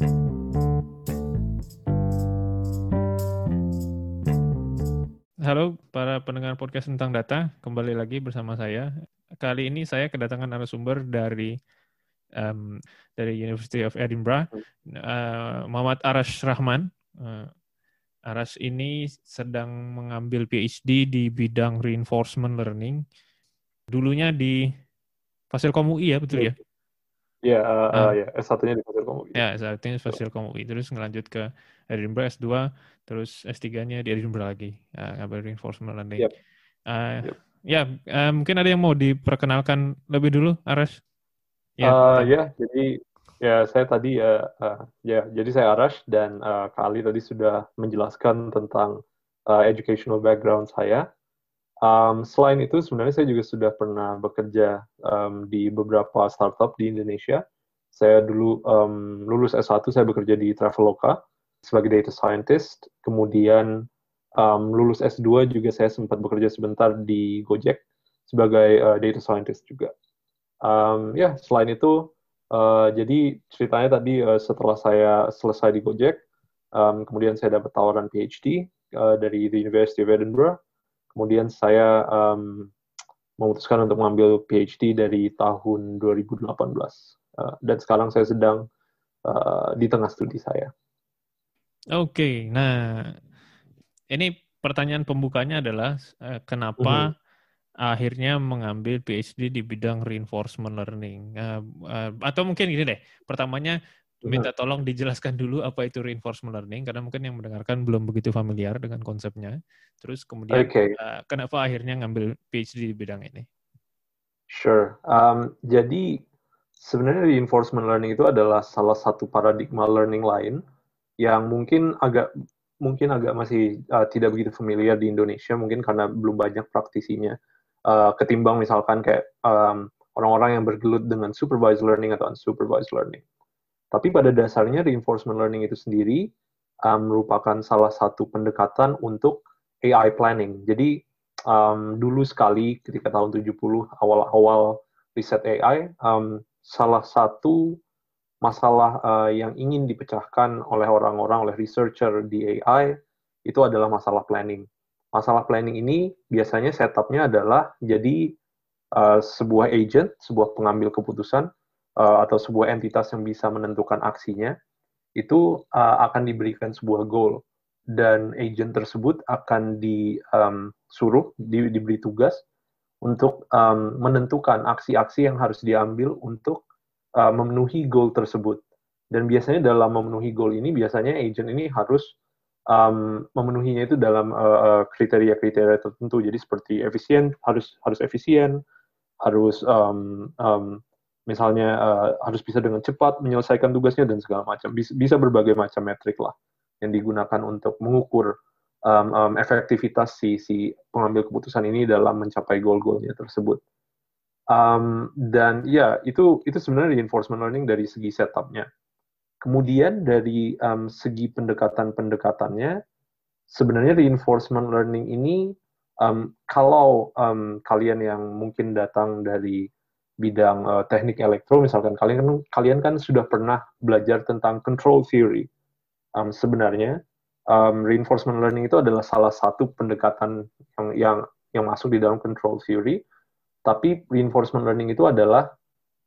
Halo para pendengar podcast tentang data, kembali lagi bersama saya. Kali ini saya kedatangan narasumber dari um, dari University of Edinburgh, uh, Muhammad Arash Rahman. Uh, Arash ini sedang mengambil PhD di bidang reinforcement learning. Dulunya di Fasilkom UI ya, betul ya? Ya, uh, uh, ya, S1-nya di UI. Ya, S1-nya di Fasilkom UI. Terus ngelanjut ke Edinburgh S2, terus S3-nya di Edinburgh lagi, uh, reinforcement learning. Yep. Uh, yep. Ya, uh, mungkin ada yang mau diperkenalkan lebih dulu, Aras? Ya, uh, ya jadi ya saya tadi ya, uh, ya jadi saya Aras dan uh, Kali tadi sudah menjelaskan tentang uh, educational background saya. Um, selain itu, sebenarnya saya juga sudah pernah bekerja um, di beberapa startup di Indonesia. Saya dulu um, lulus S1, saya bekerja di Traveloka sebagai data scientist. Kemudian um, lulus S2 juga saya sempat bekerja sebentar di Gojek sebagai uh, data scientist juga. Um, ya, selain itu, uh, jadi ceritanya tadi uh, setelah saya selesai di Gojek, um, kemudian saya dapat tawaran PhD uh, dari the University of Edinburgh. Kemudian saya um, memutuskan untuk mengambil PhD dari tahun 2018. Uh, dan sekarang saya sedang uh, di tengah studi saya. Oke, okay, nah ini pertanyaan pembukanya adalah uh, kenapa uh -huh. akhirnya mengambil PhD di bidang reinforcement learning? Uh, uh, atau mungkin gini deh, pertamanya minta tolong dijelaskan dulu apa itu reinforcement learning karena mungkin yang mendengarkan belum begitu familiar dengan konsepnya. Terus kemudian okay. uh, kenapa akhirnya ngambil PhD di bidang ini? Sure. Um, jadi sebenarnya reinforcement learning itu adalah salah satu paradigma learning lain yang mungkin agak mungkin agak masih uh, tidak begitu familiar di Indonesia mungkin karena belum banyak praktisinya uh, ketimbang misalkan kayak um, orang-orang yang bergelut dengan supervised learning atau unsupervised learning. Tapi pada dasarnya reinforcement learning itu sendiri um, merupakan salah satu pendekatan untuk AI planning. Jadi um, dulu sekali ketika tahun 70 awal-awal riset AI, um, salah satu masalah uh, yang ingin dipecahkan oleh orang-orang, oleh researcher di AI, itu adalah masalah planning. Masalah planning ini biasanya setupnya adalah jadi uh, sebuah agent, sebuah pengambil keputusan, uh, atau sebuah entitas yang bisa menentukan aksinya, itu uh, akan diberikan sebuah goal. Dan agent tersebut akan disuruh, um, di, diberi tugas untuk um, menentukan aksi-aksi yang harus diambil untuk uh, memenuhi goal tersebut. Dan biasanya dalam memenuhi goal ini, biasanya agent ini harus um, memenuhinya itu dalam kriteria-kriteria uh, tertentu. Jadi seperti efisien, harus harus efisien, harus um, um, misalnya uh, harus bisa dengan cepat menyelesaikan tugasnya dan segala macam. Bisa berbagai macam metrik lah yang digunakan untuk mengukur um, um, efektivitas si si pengambil keputusan ini dalam mencapai goal-goalnya tersebut. Um, dan ya itu itu sebenarnya reinforcement learning dari segi setupnya. Kemudian dari um, segi pendekatan-pendekatannya, sebenarnya reinforcement learning ini um, kalau um, kalian yang mungkin datang dari bidang uh, teknik elektro, misalkan kalian kan kalian kan sudah pernah belajar tentang control theory. Um, sebenarnya um, reinforcement learning itu adalah salah satu pendekatan yang yang yang masuk di dalam control theory tapi reinforcement learning itu adalah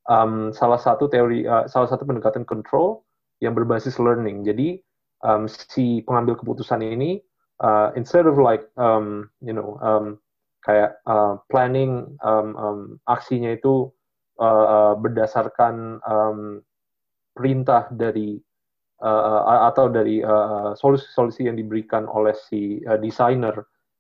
um, salah satu teori, uh, salah satu pendekatan control yang berbasis learning. Jadi um, si pengambil keputusan ini uh, instead of like um, you know um, kayak uh, planning um, um, aksinya itu uh, uh, berdasarkan um, perintah dari uh, atau dari solusi-solusi uh, yang diberikan oleh si uh, desainer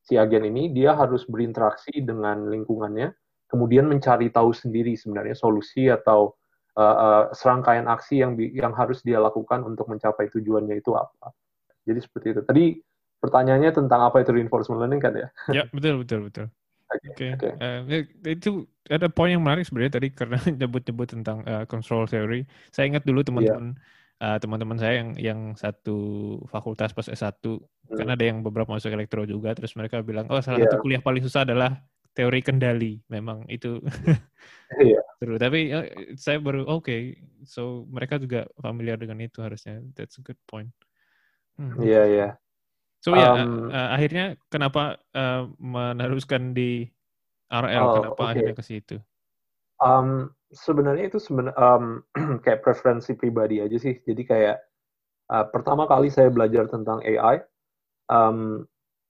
si agen ini dia harus berinteraksi dengan lingkungannya kemudian mencari tahu sendiri sebenarnya solusi atau uh, uh, serangkaian aksi yang yang harus dia lakukan untuk mencapai tujuannya itu apa. Jadi seperti itu. Tadi pertanyaannya tentang apa itu reinforcement learning kan ya? Ya betul betul betul. Oke, okay. okay. uh, itu ada poin yang menarik sebenarnya tadi karena nyebut-nyebut tentang uh, control theory. Saya ingat dulu teman-teman yeah. Uh, teman-teman saya yang yang satu fakultas pas S1 hmm. karena ada yang beberapa masuk elektro juga terus mereka bilang oh salah yeah. satu kuliah paling susah adalah teori kendali memang itu iya. seru tapi uh, saya baru oke okay, so mereka juga familiar dengan itu harusnya that's a good point hmm. iya yeah, iya yeah. so ya um, uh, akhirnya kenapa uh, meneruskan di RL oh, kenapa okay. akhirnya ke situ um, sebenarnya itu sebenarnya um, kayak preferensi pribadi aja sih jadi kayak uh, pertama kali saya belajar tentang AI um,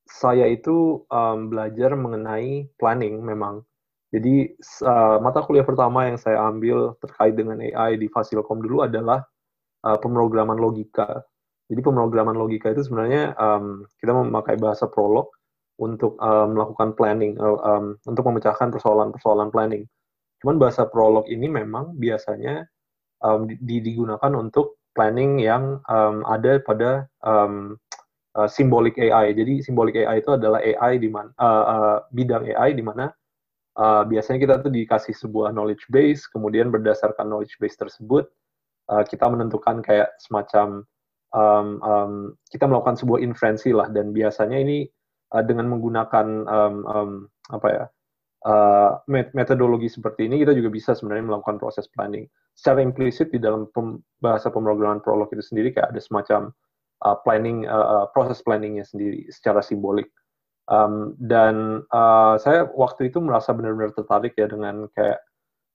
saya itu um, belajar mengenai planning memang. Jadi uh, mata kuliah pertama yang saya ambil terkait dengan AI di Fasilkom dulu adalah uh, pemrograman logika. Jadi pemrograman logika itu sebenarnya um, kita memakai bahasa Prolog untuk um, melakukan planning, uh, um, untuk memecahkan persoalan-persoalan planning. Cuman bahasa Prolog ini memang biasanya um, di, digunakan untuk planning yang um, ada pada um, uh, symbolic AI. Jadi symbolic AI itu adalah AI di mana uh, uh, bidang AI di mana uh, biasanya kita tuh dikasih sebuah knowledge base, kemudian berdasarkan knowledge base tersebut uh, kita menentukan kayak semacam um, um, kita melakukan sebuah inferensi lah dan biasanya ini uh, dengan menggunakan um, um, apa ya uh, metodologi seperti ini kita juga bisa sebenarnya melakukan proses planning. Secara implisit di dalam pem bahasa pemrograman Prolog itu sendiri kayak ada semacam uh, planning uh, proses planningnya sendiri secara simbolik um, dan uh, saya waktu itu merasa benar-benar tertarik ya dengan kayak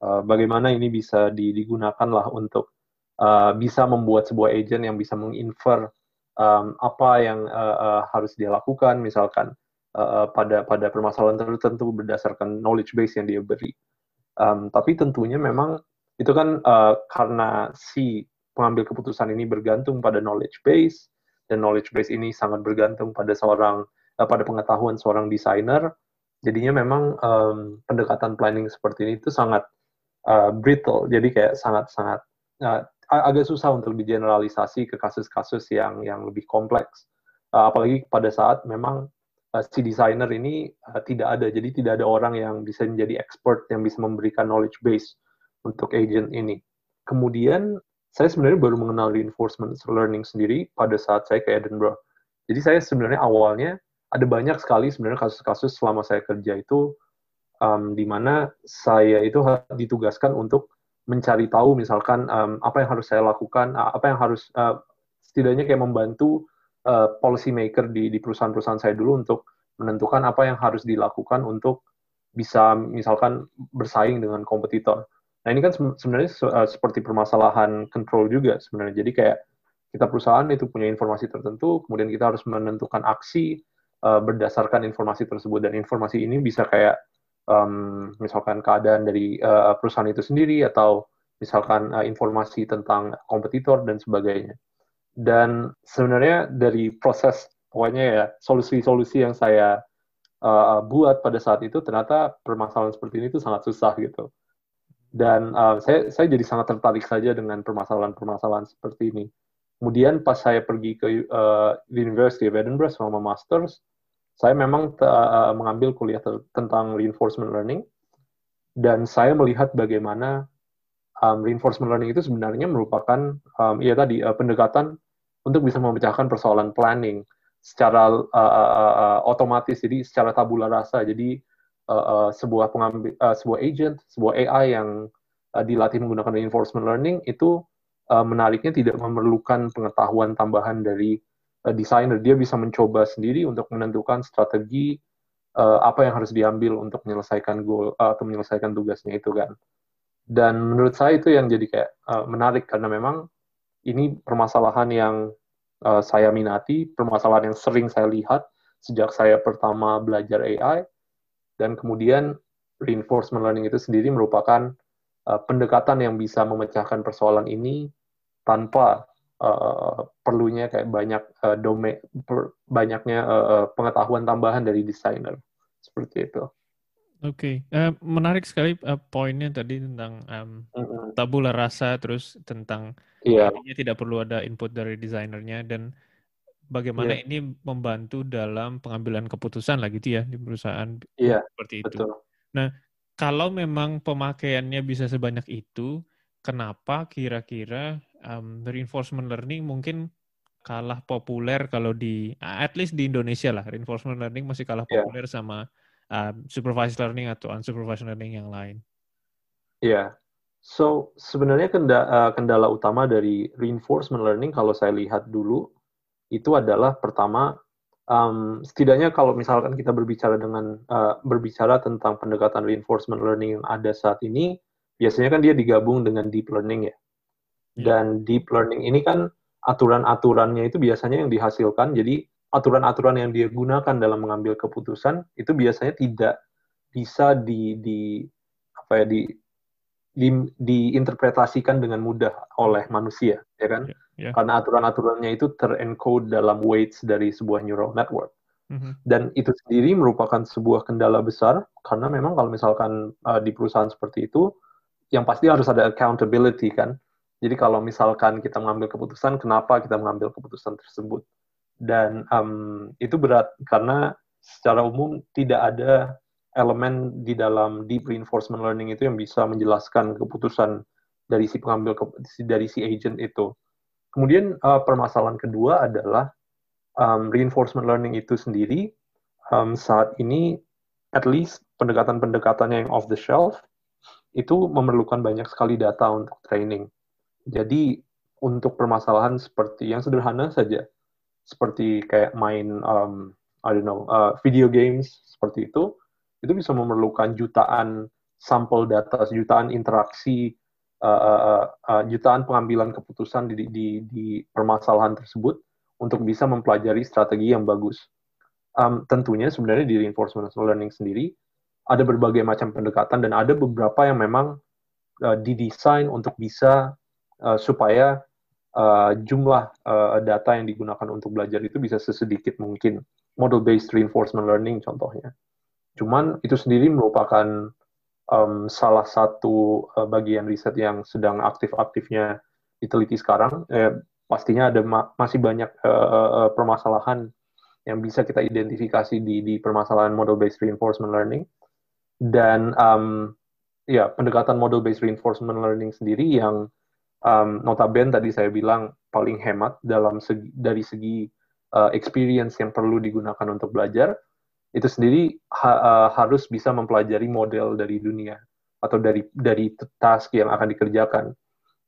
uh, bagaimana ini bisa digunakan lah untuk uh, bisa membuat sebuah agent yang bisa menginfer um, apa yang uh, uh, harus dia lakukan misalkan uh, pada pada permasalahan tertentu berdasarkan knowledge base yang dia beri. Um, tapi tentunya memang itu kan uh, karena si pengambil keputusan ini bergantung pada knowledge base dan knowledge base ini sangat bergantung pada seorang uh, pada pengetahuan seorang desainer jadinya memang um, pendekatan planning seperti ini itu sangat uh, brittle. Jadi kayak sangat sangat uh, agak susah untuk digeneralisasi ke kasus-kasus yang yang lebih kompleks. Uh, apalagi pada saat memang uh, si desainer ini uh, tidak ada jadi tidak ada orang yang bisa menjadi expert yang bisa memberikan knowledge base untuk agent ini kemudian saya sebenarnya baru mengenal reinforcement learning sendiri pada saat saya ke Edinburgh. Jadi saya sebenarnya awalnya ada banyak sekali sebenarnya kasus-kasus selama saya kerja itu um, di mana saya itu ditugaskan untuk mencari tahu misalkan um, apa yang harus saya lakukan, apa yang harus uh, setidaknya kayak membantu uh, policy maker di, di perusahaan-perusahaan saya dulu untuk menentukan apa yang harus dilakukan untuk bisa misalkan bersaing dengan kompetitor. Nah ini kan sebenarnya uh, seperti permasalahan control juga sebenarnya. Jadi kayak kita perusahaan itu punya informasi tertentu, kemudian kita harus menentukan aksi uh, berdasarkan informasi tersebut dan informasi ini bisa kayak um, misalkan keadaan dari uh, perusahaan itu sendiri atau misalkan uh, informasi tentang kompetitor dan sebagainya. Dan sebenarnya dari proses pokoknya ya solusi-solusi yang saya uh, buat pada saat itu ternyata permasalahan seperti ini itu sangat susah gitu dan uh, saya saya jadi sangat tertarik saja dengan permasalahan-permasalahan seperti ini. Kemudian pas saya pergi ke uh, University of Edinburgh selama masters, saya memang uh, mengambil kuliah tentang reinforcement learning dan saya melihat bagaimana um, reinforcement learning itu sebenarnya merupakan um, ya tadi uh, pendekatan untuk bisa memecahkan persoalan planning secara uh, uh, otomatis jadi secara tabula rasa jadi uh, uh, sebuah pengambil uh, sebuah agent, sebuah AI yang uh, dilatih menggunakan reinforcement learning itu uh, menariknya tidak memerlukan pengetahuan tambahan dari uh, desainer. Dia bisa mencoba sendiri untuk menentukan strategi uh, apa yang harus diambil untuk menyelesaikan goal uh, atau menyelesaikan tugasnya itu kan. Dan menurut saya itu yang jadi kayak uh, menarik karena memang ini permasalahan yang uh, saya minati, permasalahan yang sering saya lihat sejak saya pertama belajar AI dan kemudian reinforcement learning itu sendiri merupakan uh, pendekatan yang bisa memecahkan persoalan ini tanpa uh, perlunya kayak banyak uh, domain banyaknya uh, pengetahuan tambahan dari desainer seperti itu. Oke, okay. uh, menarik sekali uh, poinnya tadi tentang um, mm-hmm. tabula rasa, terus tentang yeah. tidak perlu ada input dari desainernya dan bagaimana yeah. ini membantu dalam pengambilan keputusan lah gitu ya di perusahaan yeah, seperti itu. Betul. Nah, kalau memang pemakaiannya bisa sebanyak itu, kenapa kira-kira um, reinforcement learning mungkin kalah populer kalau di at least di Indonesia lah reinforcement learning masih kalah yeah. populer sama uh, supervised learning atau unsupervised learning yang lain. Ya, yeah. so sebenarnya kendala, uh, kendala utama dari reinforcement learning kalau saya lihat dulu itu adalah pertama um, setidaknya kalau misalkan kita berbicara dengan uh, berbicara tentang pendekatan reinforcement learning yang ada saat ini, biasanya kan dia digabung dengan deep learning ya. ya. Dan deep learning ini kan aturan-aturannya itu biasanya yang dihasilkan. Jadi aturan-aturan yang dia gunakan dalam mengambil keputusan itu biasanya tidak bisa di, di apa ya di, di diinterpretasikan dengan mudah oleh manusia, ya kan? Yeah, yeah. Karena aturan-aturannya itu terencode dalam weights dari sebuah neural network. Mm-hmm. Dan itu sendiri merupakan sebuah kendala besar karena memang kalau misalkan uh, di perusahaan seperti itu, yang pasti harus ada accountability kan. Jadi kalau misalkan kita mengambil keputusan, kenapa kita mengambil keputusan tersebut? Dan um, itu berat karena secara umum tidak ada elemen di dalam deep reinforcement learning itu yang bisa menjelaskan keputusan dari si pengambil dari si agent itu. Kemudian uh, permasalahan kedua adalah um, reinforcement learning itu sendiri um, saat ini at least pendekatan-pendekatannya yang off the shelf itu memerlukan banyak sekali data untuk training. Jadi untuk permasalahan seperti yang sederhana saja, seperti kayak main um, I don't know uh, video games seperti itu itu bisa memerlukan jutaan sampel data jutaan interaksi uh, uh, uh, jutaan pengambilan keputusan di, di, di permasalahan tersebut untuk bisa mempelajari strategi yang bagus. Um, tentunya sebenarnya di reinforcement learning sendiri ada berbagai macam pendekatan dan ada beberapa yang memang uh, didesain untuk bisa uh, supaya uh, jumlah uh, data yang digunakan untuk belajar itu bisa sesedikit mungkin. Model-based reinforcement learning contohnya. Cuman itu sendiri merupakan um, salah satu uh, bagian riset yang sedang aktif-aktifnya diteliti sekarang. Eh, pastinya ada ma masih banyak uh, permasalahan yang bisa kita identifikasi di, di permasalahan model-based reinforcement learning. Dan um, ya pendekatan model-based reinforcement learning sendiri yang um, notabene tadi saya bilang paling hemat dalam segi, dari segi uh, experience yang perlu digunakan untuk belajar itu sendiri ha, uh, harus bisa mempelajari model dari dunia atau dari dari task yang akan dikerjakan.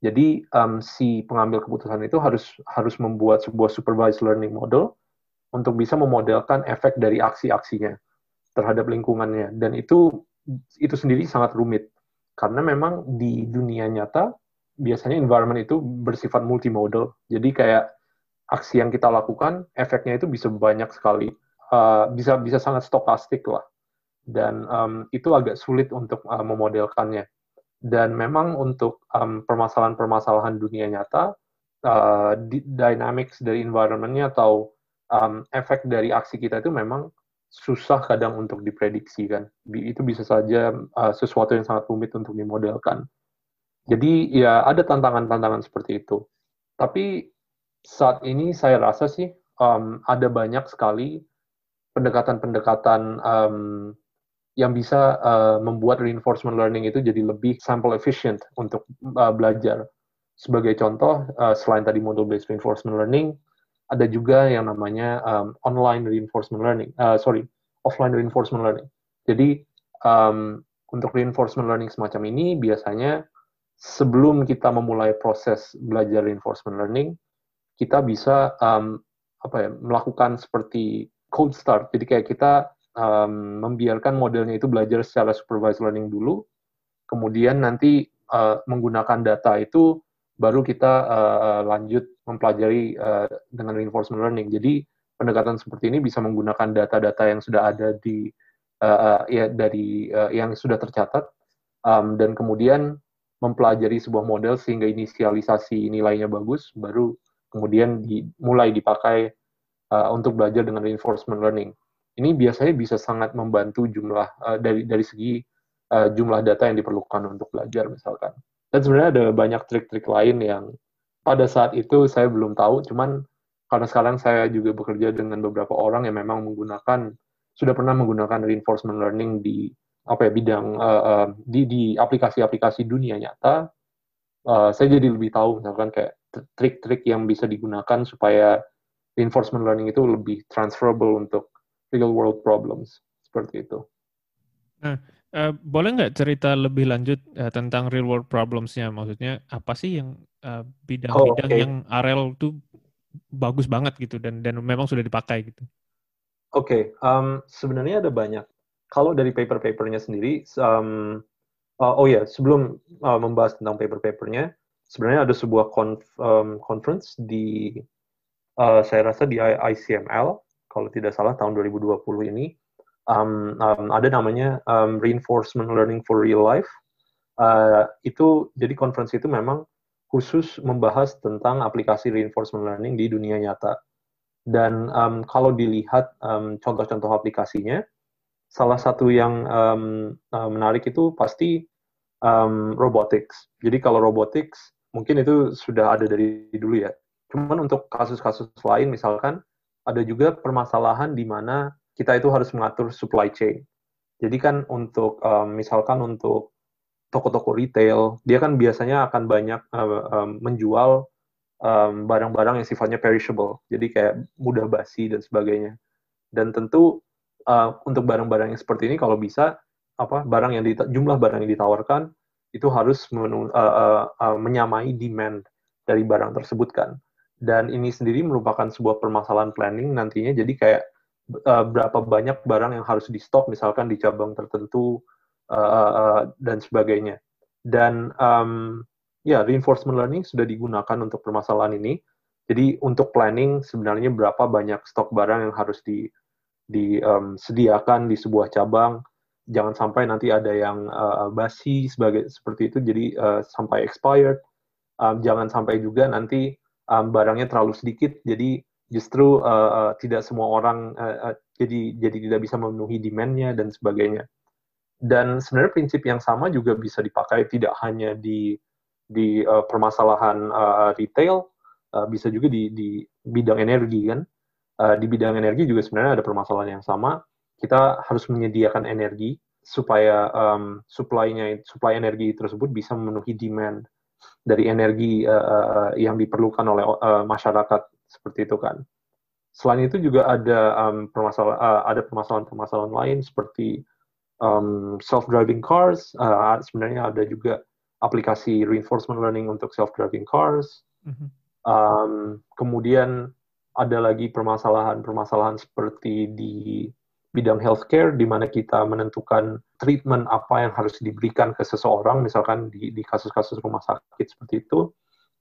Jadi um, si pengambil keputusan itu harus harus membuat sebuah supervised learning model untuk bisa memodelkan efek dari aksi-aksinya terhadap lingkungannya dan itu itu sendiri sangat rumit karena memang di dunia nyata biasanya environment itu bersifat multimodal. Jadi kayak aksi yang kita lakukan, efeknya itu bisa banyak sekali, uh, bisa bisa sangat stokastik lah. Dan um, itu agak sulit untuk uh, memodelkannya. Dan memang untuk um, permasalahan-permasalahan dunia nyata, uh, dynamics dari environmentnya atau um, efek dari aksi kita itu memang susah kadang untuk diprediksi kan. Itu bisa saja uh, sesuatu yang sangat rumit untuk dimodelkan. Jadi ya ada tantangan-tantangan seperti itu. Tapi saat ini saya rasa sih um, ada banyak sekali pendekatan-pendekatan um, yang bisa uh, membuat reinforcement learning itu jadi lebih sample efficient untuk uh, belajar. Sebagai contoh, uh, selain tadi model-based reinforcement learning, ada juga yang namanya um, online reinforcement learning, uh, sorry, offline reinforcement learning. Jadi um, untuk reinforcement learning semacam ini biasanya sebelum kita memulai proses belajar reinforcement learning, kita bisa um, apa ya melakukan seperti cold start. Jadi kayak kita um, membiarkan modelnya itu belajar secara supervised learning dulu, kemudian nanti uh, menggunakan data itu baru kita uh, lanjut mempelajari uh, dengan reinforcement learning. Jadi pendekatan seperti ini bisa menggunakan data-data yang sudah ada di uh, ya dari uh, yang sudah tercatat um, dan kemudian mempelajari sebuah model sehingga inisialisasi nilainya bagus, baru kemudian dimulai dipakai uh, untuk belajar dengan reinforcement learning. Ini biasanya bisa sangat membantu jumlah uh, dari dari segi uh, jumlah data yang diperlukan untuk belajar misalkan. Dan sebenarnya ada banyak trik-trik lain yang pada saat itu saya belum tahu, cuman karena sekarang saya juga bekerja dengan beberapa orang yang memang menggunakan sudah pernah menggunakan reinforcement learning di apa ya bidang uh, uh, di di aplikasi-aplikasi dunia nyata uh, saya jadi lebih tahu misalkan kayak trik-trik yang bisa digunakan supaya reinforcement learning itu lebih transferable untuk real world problems seperti itu. Nah, uh, boleh nggak cerita lebih lanjut uh, tentang real world problems-nya? Maksudnya apa sih yang bidang-bidang uh, oh, okay. yang RL tuh bagus banget gitu dan dan memang sudah dipakai gitu? Oke, okay, um, sebenarnya ada banyak. Kalau dari paper-papernya sendiri, um, uh, oh ya, yeah, sebelum uh, membahas tentang paper-papernya, sebenarnya ada sebuah conf, um, conference di, uh, saya rasa di ICML, kalau tidak salah tahun 2020 ini, um, um, ada namanya um, reinforcement learning for real life. Uh, itu jadi konferensi itu memang khusus membahas tentang aplikasi reinforcement learning di dunia nyata. Dan um, kalau dilihat um, contoh-contoh aplikasinya, salah satu yang um, menarik itu pasti um, robotics. Jadi kalau robotics mungkin itu sudah ada dari dulu ya. Cuman untuk kasus-kasus lain misalkan ada juga permasalahan di mana kita itu harus mengatur supply chain. Jadi kan untuk um, misalkan untuk toko-toko retail, dia kan biasanya akan banyak uh, um, menjual barang-barang um, yang sifatnya perishable, jadi kayak mudah basi dan sebagainya. Dan tentu uh, untuk barang-barang yang seperti ini kalau bisa apa barang yang jumlah barang yang ditawarkan itu harus menu, uh, uh, uh, menyamai demand dari barang tersebut kan. Dan ini sendiri merupakan sebuah permasalahan planning nantinya. Jadi kayak uh, berapa banyak barang yang harus di stok misalkan di cabang tertentu uh, uh, dan sebagainya dan um, ya reinforcement learning sudah digunakan untuk permasalahan ini jadi untuk planning sebenarnya berapa banyak stok barang yang harus di disediakan di sebuah cabang jangan sampai nanti ada yang uh, basi sebagai seperti itu jadi uh, sampai expired um, jangan sampai juga nanti um, barangnya terlalu sedikit jadi justru uh, uh, tidak semua orang uh, uh, jadi jadi tidak bisa memenuhi demand-nya dan sebagainya. Dan sebenarnya prinsip yang sama juga bisa dipakai tidak hanya di di uh, permasalahan uh, retail, uh, bisa juga di di bidang energi kan. Uh, di bidang energi juga sebenarnya ada permasalahan yang sama. Kita harus menyediakan energi supaya um, supply-nya supply energi tersebut bisa memenuhi demand dari energi uh, yang diperlukan oleh uh, masyarakat seperti itu kan. Selain itu juga ada um, permasalahan uh, ada permasalahan-permasalahan lain seperti um, self-driving cars. Uh, sebenarnya ada juga aplikasi reinforcement learning untuk self-driving cars. Mm-hmm. Um, kemudian ada lagi permasalahan-permasalahan seperti di bidang healthcare di mana kita menentukan treatment apa yang harus diberikan ke seseorang misalkan di, kasus-kasus rumah sakit seperti itu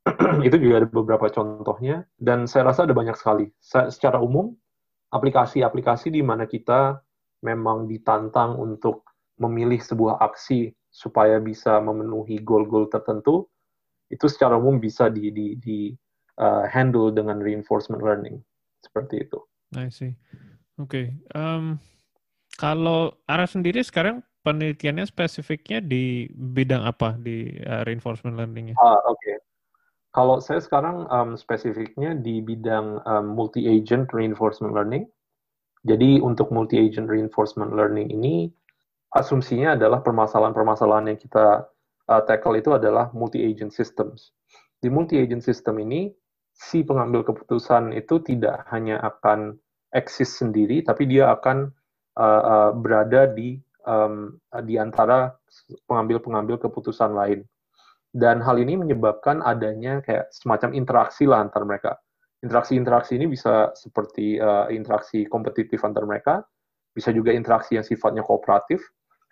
itu juga ada beberapa contohnya dan saya rasa ada banyak sekali. Secara umum aplikasi-aplikasi di mana kita memang ditantang untuk memilih sebuah aksi supaya bisa memenuhi goal-goal tertentu itu secara umum bisa di, di, di uh, handle dengan reinforcement learning seperti itu. I see. Oke. Okay. Um, kalau arah sendiri sekarang penelitiannya spesifiknya di bidang apa di uh, reinforcement learningnya? Uh, Oke. Okay. Kalau saya sekarang um, spesifiknya di bidang um, multi-agent reinforcement learning. Jadi untuk multi-agent reinforcement learning ini asumsinya adalah permasalahan-permasalahan yang kita uh, tackle itu adalah multi-agent systems. Di multi-agent system ini, si pengambil keputusan itu tidak hanya akan eksis sendiri, tapi dia akan uh, uh, berada di um, di antara pengambil-pengambil keputusan lain. Dan hal ini menyebabkan adanya kayak semacam interaksi lah antar mereka. Interaksi-interaksi ini bisa seperti uh, interaksi kompetitif antar mereka, bisa juga interaksi yang sifatnya kooperatif,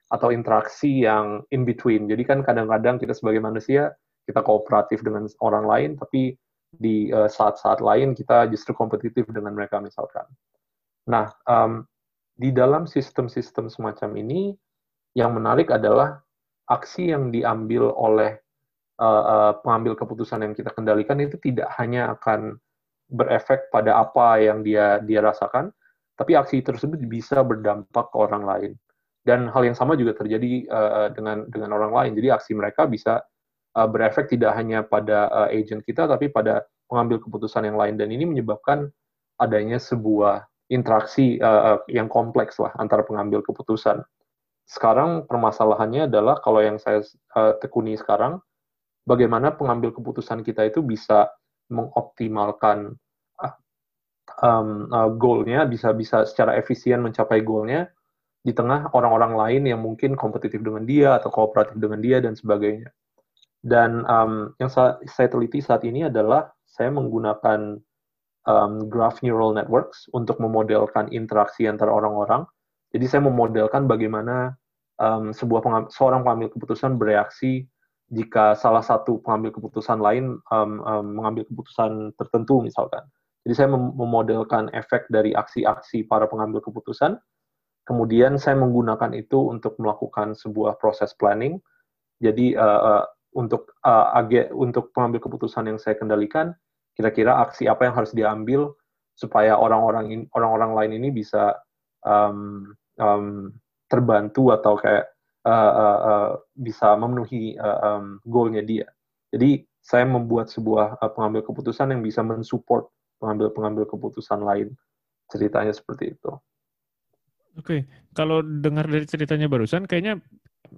atau interaksi yang in between. Jadi kan kadang-kadang kita sebagai manusia, kita kooperatif dengan orang lain, tapi di uh, saat-saat lain kita justru kompetitif dengan mereka misalkan. Nah, um, di dalam sistem-sistem semacam ini, yang menarik adalah aksi yang diambil oleh uh, pengambil keputusan yang kita kendalikan itu tidak hanya akan berefek pada apa yang dia dia rasakan, tapi aksi tersebut bisa berdampak ke orang lain. Dan hal yang sama juga terjadi uh, dengan dengan orang lain. Jadi aksi mereka bisa uh, berefek tidak hanya pada uh, agent kita, tapi pada pengambil keputusan yang lain. Dan ini menyebabkan adanya sebuah interaksi uh, yang kompleks lah antara pengambil keputusan. Sekarang permasalahannya adalah kalau yang saya uh, tekuni sekarang, bagaimana pengambil keputusan kita itu bisa mengoptimalkan um, uh, goalnya, bisa bisa secara efisien mencapai goalnya di tengah orang-orang lain yang mungkin kompetitif dengan dia atau kooperatif dengan dia dan sebagainya. Dan um, yang sa saya teliti saat ini adalah saya menggunakan um, graph neural networks untuk memodelkan interaksi antara orang-orang. Jadi saya memodelkan bagaimana um, sebuah pengam seorang pengambil keputusan bereaksi jika salah satu pengambil keputusan lain um, um, mengambil keputusan tertentu misalkan. Jadi saya mem memodelkan efek dari aksi-aksi para pengambil keputusan. Kemudian saya menggunakan itu untuk melakukan sebuah proses planning. Jadi uh, uh, untuk uh, ag untuk pengambil keputusan yang saya kendalikan, kira-kira aksi apa yang harus diambil supaya orang-orang orang-orang lain ini bisa um, um, terbantu atau kayak uh, uh, uh, bisa memenuhi uh, um, goalnya dia. Jadi saya membuat sebuah uh, pengambil keputusan yang bisa mensupport pengambil-pengambil keputusan lain. Ceritanya seperti itu. Oke, okay. kalau dengar dari ceritanya barusan, kayaknya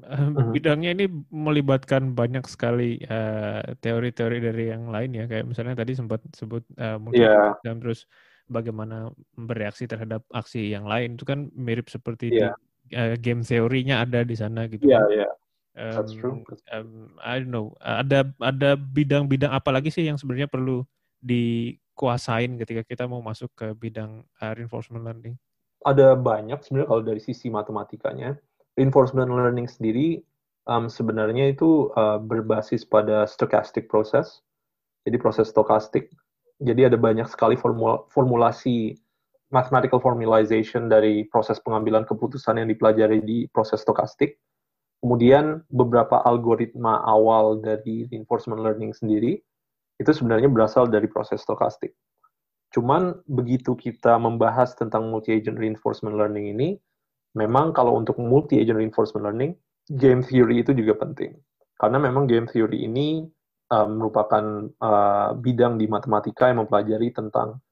uh, bidangnya ini melibatkan banyak sekali teori-teori uh, dari yang lain ya, kayak misalnya tadi sempat sebut uh, yeah. terus bagaimana bereaksi terhadap aksi yang lain itu kan mirip seperti yeah. di, uh, game teorinya ada di sana gitu. Iya, yeah, iya. Yeah. That's true. Um, I don't know. Ada ada bidang-bidang apa lagi sih yang sebenarnya perlu dikuasain ketika kita mau masuk ke bidang uh, reinforcement learning? Ada banyak sebenarnya kalau dari sisi matematikanya. Reinforcement learning sendiri um, sebenarnya itu uh, berbasis pada stochastic process. Jadi proses stokastik jadi ada banyak sekali formula, formulasi mathematical formalization dari proses pengambilan keputusan yang dipelajari di proses stokastik. Kemudian beberapa algoritma awal dari reinforcement learning sendiri itu sebenarnya berasal dari proses stokastik. Cuman begitu kita membahas tentang multi-agent reinforcement learning ini, memang kalau untuk multi-agent reinforcement learning, game theory itu juga penting. Karena memang game theory ini uh, merupakan uh, bidang di matematika yang mempelajari tentang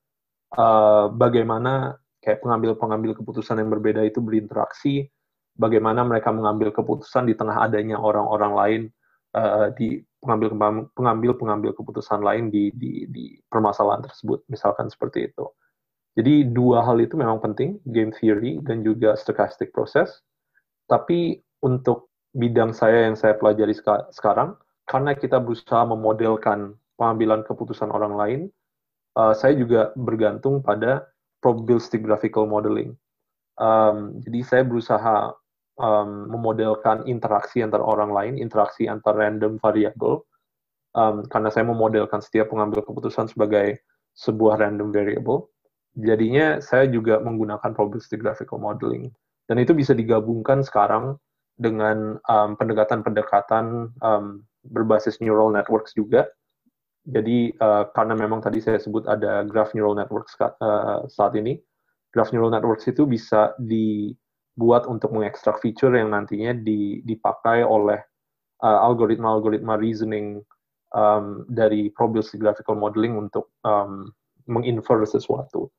uh, bagaimana kayak pengambil-pengambil keputusan yang berbeda itu berinteraksi, bagaimana mereka mengambil keputusan di tengah adanya orang-orang lain uh, di pengambil pengambil pengambil keputusan lain di, di di permasalahan tersebut, misalkan seperti itu. Jadi dua hal itu memang penting, game theory dan juga stochastic process. Tapi untuk bidang saya yang saya pelajari sekarang, karena kita berusaha memodelkan pengambilan keputusan orang lain, uh, saya juga bergantung pada probabilistic graphical modeling. Um, jadi saya berusaha um, memodelkan interaksi antar orang lain, interaksi antar random variable, um, karena saya memodelkan setiap pengambil keputusan sebagai sebuah random variable. Jadinya saya juga menggunakan probabilistic graphical modeling. Dan itu bisa digabungkan sekarang dengan pendekatan-pendekatan um, berbasis neural networks juga. Jadi uh, karena memang tadi saya sebut ada graph neural networks uh, saat ini, graph neural networks itu bisa dibuat untuk mengekstrak feature yang nantinya dipakai oleh uh, algoritma-algoritma reasoning um, dari probabilistic graphical modeling untuk um, menginfer sesuatu.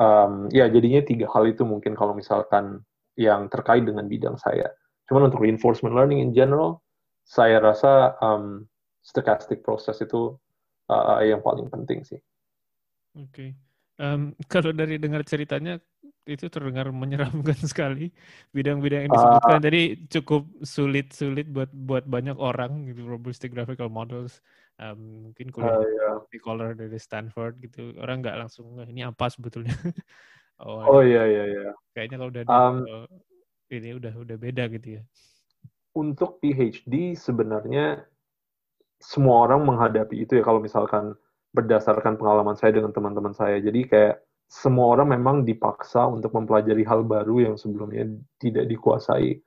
Um, ya jadinya tiga hal itu mungkin kalau misalkan yang terkait dengan bidang saya. Cuman untuk reinforcement learning in general, saya rasa um, stochastic process itu uh, yang paling penting sih. Oke, okay. um, kalau dari dengar ceritanya itu terdengar menyeramkan sekali bidang-bidang yang disebutkan. Uh, Jadi cukup sulit-sulit buat buat banyak orang gitu probabilistic graphical models. Um, mungkin kuliah uh, yeah. di color dari Stanford gitu orang nggak langsung ini apa sebetulnya. oh, oh iya iya iya. Kayaknya kalau udah um, ini udah udah beda gitu ya untuk PhD sebenarnya semua orang menghadapi itu ya kalau misalkan berdasarkan pengalaman saya dengan teman-teman saya. Jadi kayak semua orang memang dipaksa untuk mempelajari hal baru yang sebelumnya tidak dikuasai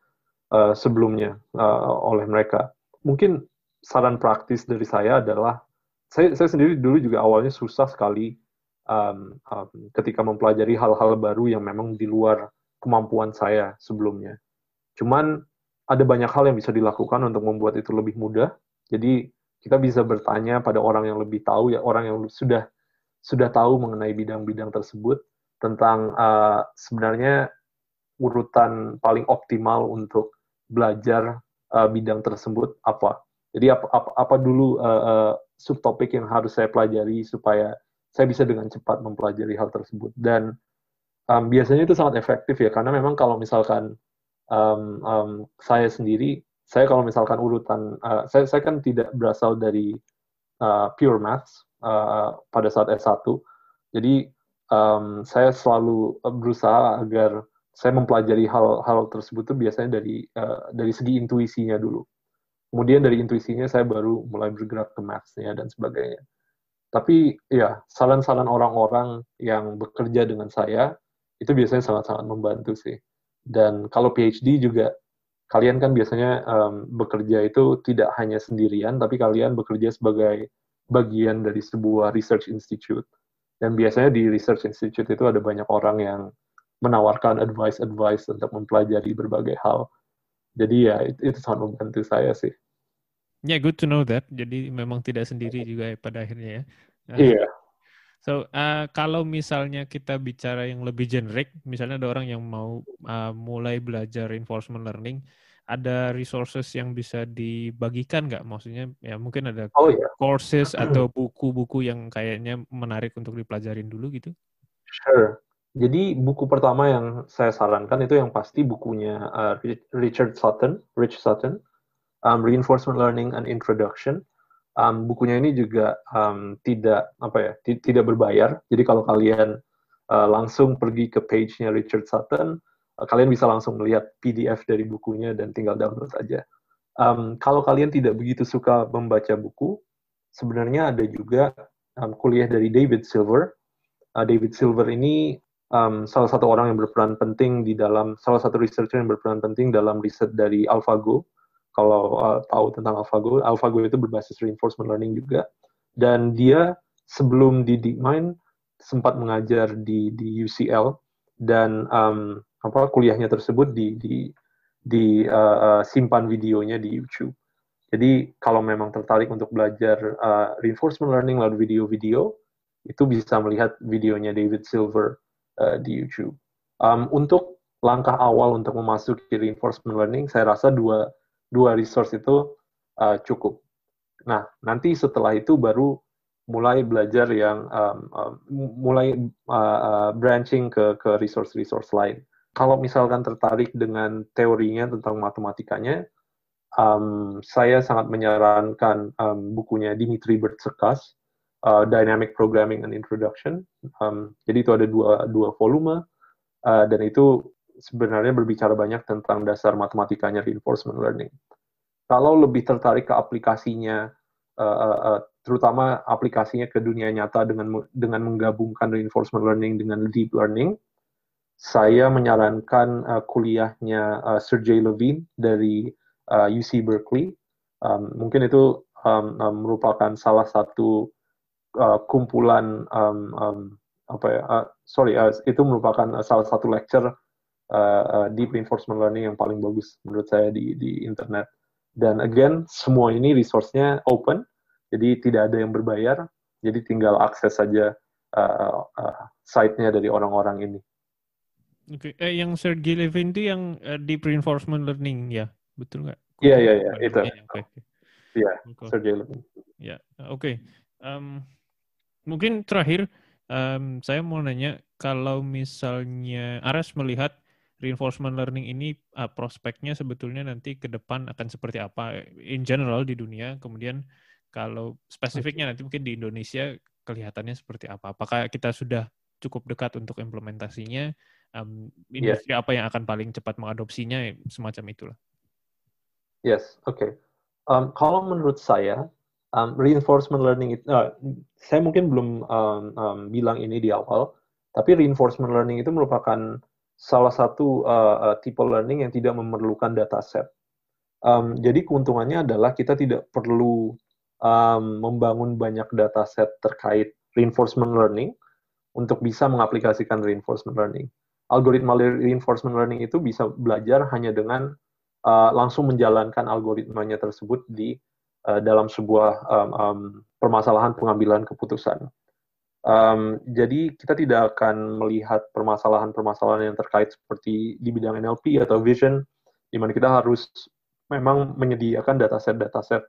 uh, sebelumnya uh, oleh mereka. Mungkin saran praktis dari saya adalah saya, saya sendiri dulu juga awalnya susah sekali um, um, ketika mempelajari hal-hal baru yang memang di luar kemampuan saya sebelumnya. Cuman ada banyak hal yang bisa dilakukan untuk membuat itu lebih mudah. Jadi kita bisa bertanya pada orang yang lebih tahu ya orang yang sudah sudah tahu mengenai bidang-bidang tersebut tentang uh, sebenarnya urutan paling optimal untuk belajar uh, bidang tersebut apa. Jadi apa apa, apa dulu uh, uh, subtopik yang harus saya pelajari supaya saya bisa dengan cepat mempelajari hal tersebut dan um, biasanya itu sangat efektif ya karena memang kalau misalkan um, um, saya sendiri saya kalau misalkan urutan uh, saya saya kan tidak berasal dari uh, pure maths uh, pada saat S1 jadi um, saya selalu berusaha agar saya mempelajari hal-hal tersebut itu biasanya dari uh, dari segi intuisinya dulu. Kemudian dari intuisinya saya baru mulai bergerak ke mathsnya dan sebagainya. Tapi ya saran-saran orang-orang yang bekerja dengan saya itu biasanya sangat-sangat membantu sih. Dan kalau PhD juga kalian kan biasanya um, bekerja itu tidak hanya sendirian, tapi kalian bekerja sebagai bagian dari sebuah research institute. Dan biasanya di research institute itu ada banyak orang yang menawarkan advice-advice untuk mempelajari berbagai hal. Jadi ya itu, itu sangat membantu saya sih. Ya, yeah, good to know that. Jadi memang tidak sendiri juga ya pada akhirnya ya. Iya. Yeah. So, uh, kalau misalnya kita bicara yang lebih generik, misalnya ada orang yang mau uh, mulai belajar reinforcement learning, ada resources yang bisa dibagikan nggak? Maksudnya ya mungkin ada oh, yeah. courses atau buku-buku yang kayaknya menarik untuk dipelajarin dulu gitu? Sure. Jadi buku pertama yang saya sarankan itu yang pasti bukunya uh, Richard Sutton, Rich Sutton, um, Reinforcement Learning and Introduction. Um, bukunya ini juga um, tidak apa ya, tidak berbayar. Jadi kalau kalian uh, langsung pergi ke page-nya Richard Sutton, uh, kalian bisa langsung melihat PDF dari bukunya dan tinggal download aja. Um, kalau kalian tidak begitu suka membaca buku, sebenarnya ada juga um, kuliah dari David Silver. Uh, David Silver ini um, salah satu orang yang berperan penting di dalam salah satu researcher yang berperan penting dalam riset dari AlphaGo. Kalau uh, tahu tentang AlphaGo, AlphaGo itu berbasis reinforcement learning juga. Dan dia sebelum di DeepMind sempat mengajar di di UCL dan um, apa kuliahnya tersebut di di di uh, simpan videonya di YouTube. Jadi kalau memang tertarik untuk belajar uh, reinforcement learning lalu video-video itu bisa melihat videonya David Silver uh, di YouTube. Um, untuk langkah awal untuk memasuki reinforcement learning, saya rasa dua dua resource itu uh, cukup. Nah, nanti setelah itu baru mulai belajar yang um, um, mulai uh, uh, branching ke ke resource-resource lain. Kalau misalkan tertarik dengan teorinya tentang matematikanya, um, saya sangat menyarankan um, bukunya Dimitri Bertsekas uh, Dynamic Programming and Introduction. Um, jadi itu ada dua dua volume uh, dan itu sebenarnya berbicara banyak tentang dasar matematikanya reinforcement learning. Kalau lebih tertarik ke aplikasinya, uh, uh, uh, terutama aplikasinya ke dunia nyata dengan dengan menggabungkan reinforcement learning dengan deep learning, saya menyarankan kuliahnya Sergey Levine dari UC Berkeley. Mungkin itu merupakan salah satu kumpulan um, um, apa ya sorry itu merupakan salah satu lecture uh, uh, deep reinforcement learning yang paling bagus menurut saya di di internet dan again semua ini resource-nya open jadi tidak ada yang berbayar jadi tinggal akses saja uh, uh, site-nya dari orang-orang ini. Oke, okay. eh, yang Sergey Levin itu yang uh, deep reinforcement learning ya, betul nggak? Iya iya iya itu. Iya, Sergey Levin. Ya, oke. Mungkin terakhir um, saya mau nanya kalau misalnya Aras melihat reinforcement learning ini uh, prospeknya sebetulnya nanti ke depan akan seperti apa in general di dunia. Kemudian kalau spesifiknya nanti mungkin di Indonesia kelihatannya seperti apa? Apakah kita sudah cukup dekat untuk implementasinya? Um, industri yeah. apa yang akan paling cepat mengadopsinya? Semacam itulah. Yes oke. Okay. um, kalau menurut saya um, reinforcement learning itu, uh, saya mungkin belum um, um, bilang ini di awal, tapi reinforcement learning itu merupakan salah satu uh, uh, tipe learning yang tidak memerlukan dataset. Um, jadi keuntungannya adalah kita tidak perlu um, membangun banyak dataset terkait reinforcement learning untuk bisa mengaplikasikan reinforcement learning. Algoritma reinforcement learning itu bisa belajar hanya dengan uh, langsung menjalankan algoritmanya tersebut di uh, dalam sebuah um, um, permasalahan pengambilan keputusan. Um, jadi kita tidak akan melihat permasalahan-permasalahan yang terkait seperti di bidang NLP atau vision, di mana kita harus memang menyediakan dataset-dataset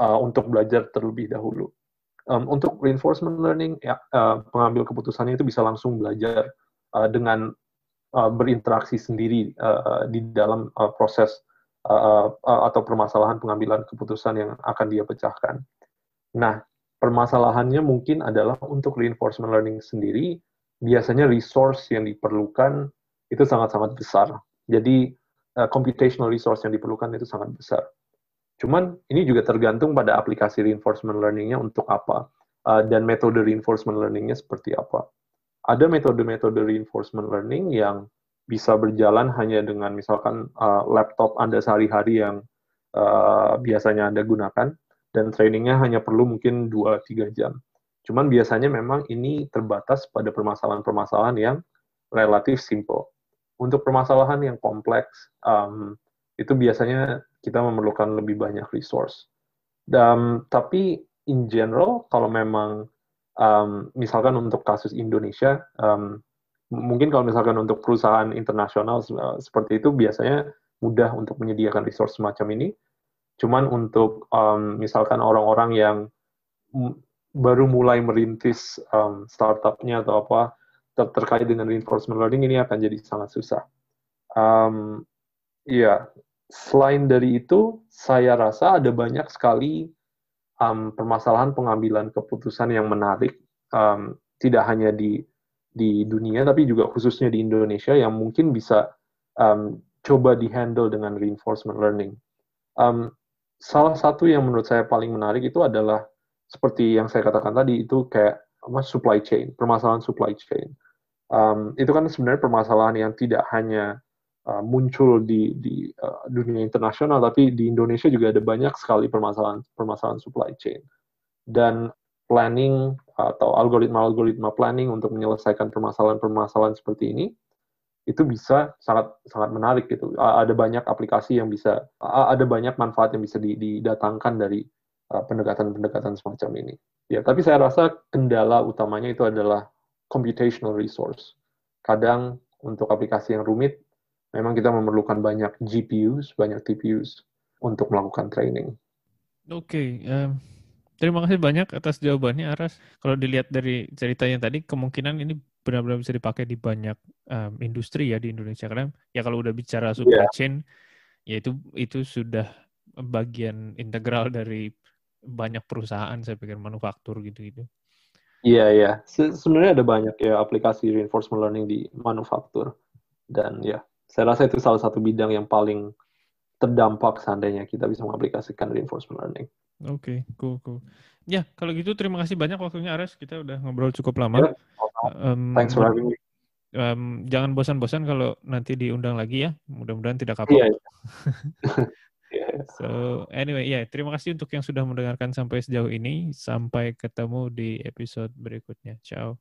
uh, untuk belajar terlebih dahulu. Um, untuk reinforcement learning, ya, uh, pengambil keputusannya itu bisa langsung belajar uh, dengan uh, berinteraksi sendiri uh, di dalam uh, proses uh, uh, atau permasalahan pengambilan keputusan yang akan dia pecahkan. Nah, permasalahannya mungkin adalah untuk reinforcement learning sendiri, biasanya resource yang diperlukan itu sangat-sangat besar. Jadi, uh, computational resource yang diperlukan itu sangat besar. Cuman ini juga tergantung pada aplikasi reinforcement learning-nya untuk apa, uh, dan metode reinforcement learning-nya seperti apa ada metode-metode reinforcement learning yang bisa berjalan hanya dengan misalkan uh, laptop Anda sehari-hari yang uh, biasanya Anda gunakan, dan trainingnya hanya perlu mungkin 2-3 jam. Cuman biasanya memang ini terbatas pada permasalahan-permasalahan yang relatif simple. Untuk permasalahan yang kompleks, um, itu biasanya kita memerlukan lebih banyak resource. Dan, tapi in general, kalau memang um, misalkan untuk kasus Indonesia, um, mungkin kalau misalkan untuk perusahaan internasional uh, seperti itu biasanya mudah untuk menyediakan resource semacam ini. Cuman untuk um, misalkan orang-orang yang baru mulai merintis um, startupnya atau apa ter terkait dengan reinforcement learning ini akan jadi sangat susah. Um, ya, selain dari itu, saya rasa ada banyak sekali um, permasalahan pengambilan keputusan yang menarik um, tidak hanya di di dunia tapi juga khususnya di Indonesia yang mungkin bisa um, coba dihandle dengan reinforcement learning. Um, salah satu yang menurut saya paling menarik itu adalah seperti yang saya katakan tadi itu kayak apa supply chain, permasalahan supply chain. Um, itu kan sebenarnya permasalahan yang tidak hanya Uh, muncul di di uh, dunia internasional, tapi di Indonesia juga ada banyak sekali permasalahan permasalahan supply chain dan planning atau algoritma-algoritma planning untuk menyelesaikan permasalahan-permasalahan seperti ini itu bisa sangat sangat menarik gitu. Ada banyak aplikasi yang bisa, ada banyak manfaat yang bisa didatangkan dari pendekatan-pendekatan semacam ini. Ya, tapi saya rasa kendala utamanya itu adalah computational resource. Kadang untuk aplikasi yang rumit memang kita memerlukan banyak GPUs, banyak TPUs untuk melakukan training. Oke, okay, um, terima kasih banyak atas jawabannya Aras. Kalau dilihat dari ceritanya tadi, kemungkinan ini benar-benar bisa dipakai di banyak um, industri ya di Indonesia. Karena ya kalau udah bicara supply yeah. chain, ya itu itu sudah bagian integral dari banyak perusahaan, saya pikir manufaktur gitu-gitu. Iya, yeah, iya. Yeah. Se sebenarnya ada banyak ya aplikasi reinforcement learning di manufaktur. Dan ya, saya rasa itu salah satu bidang yang paling terdampak seandainya kita bisa mengaplikasikan reinforcement learning. Oke, okay, cool, cool. Ya, kalau gitu terima kasih banyak waktunya Ares. Kita udah ngobrol cukup lama. Yeah, um, Thanks for having me. Um, jangan bosan-bosan kalau nanti diundang lagi ya. Mudah-mudahan tidak kapok. Yeah, yeah. so anyway, ya yeah, terima kasih untuk yang sudah mendengarkan sampai sejauh ini. Sampai ketemu di episode berikutnya. Ciao.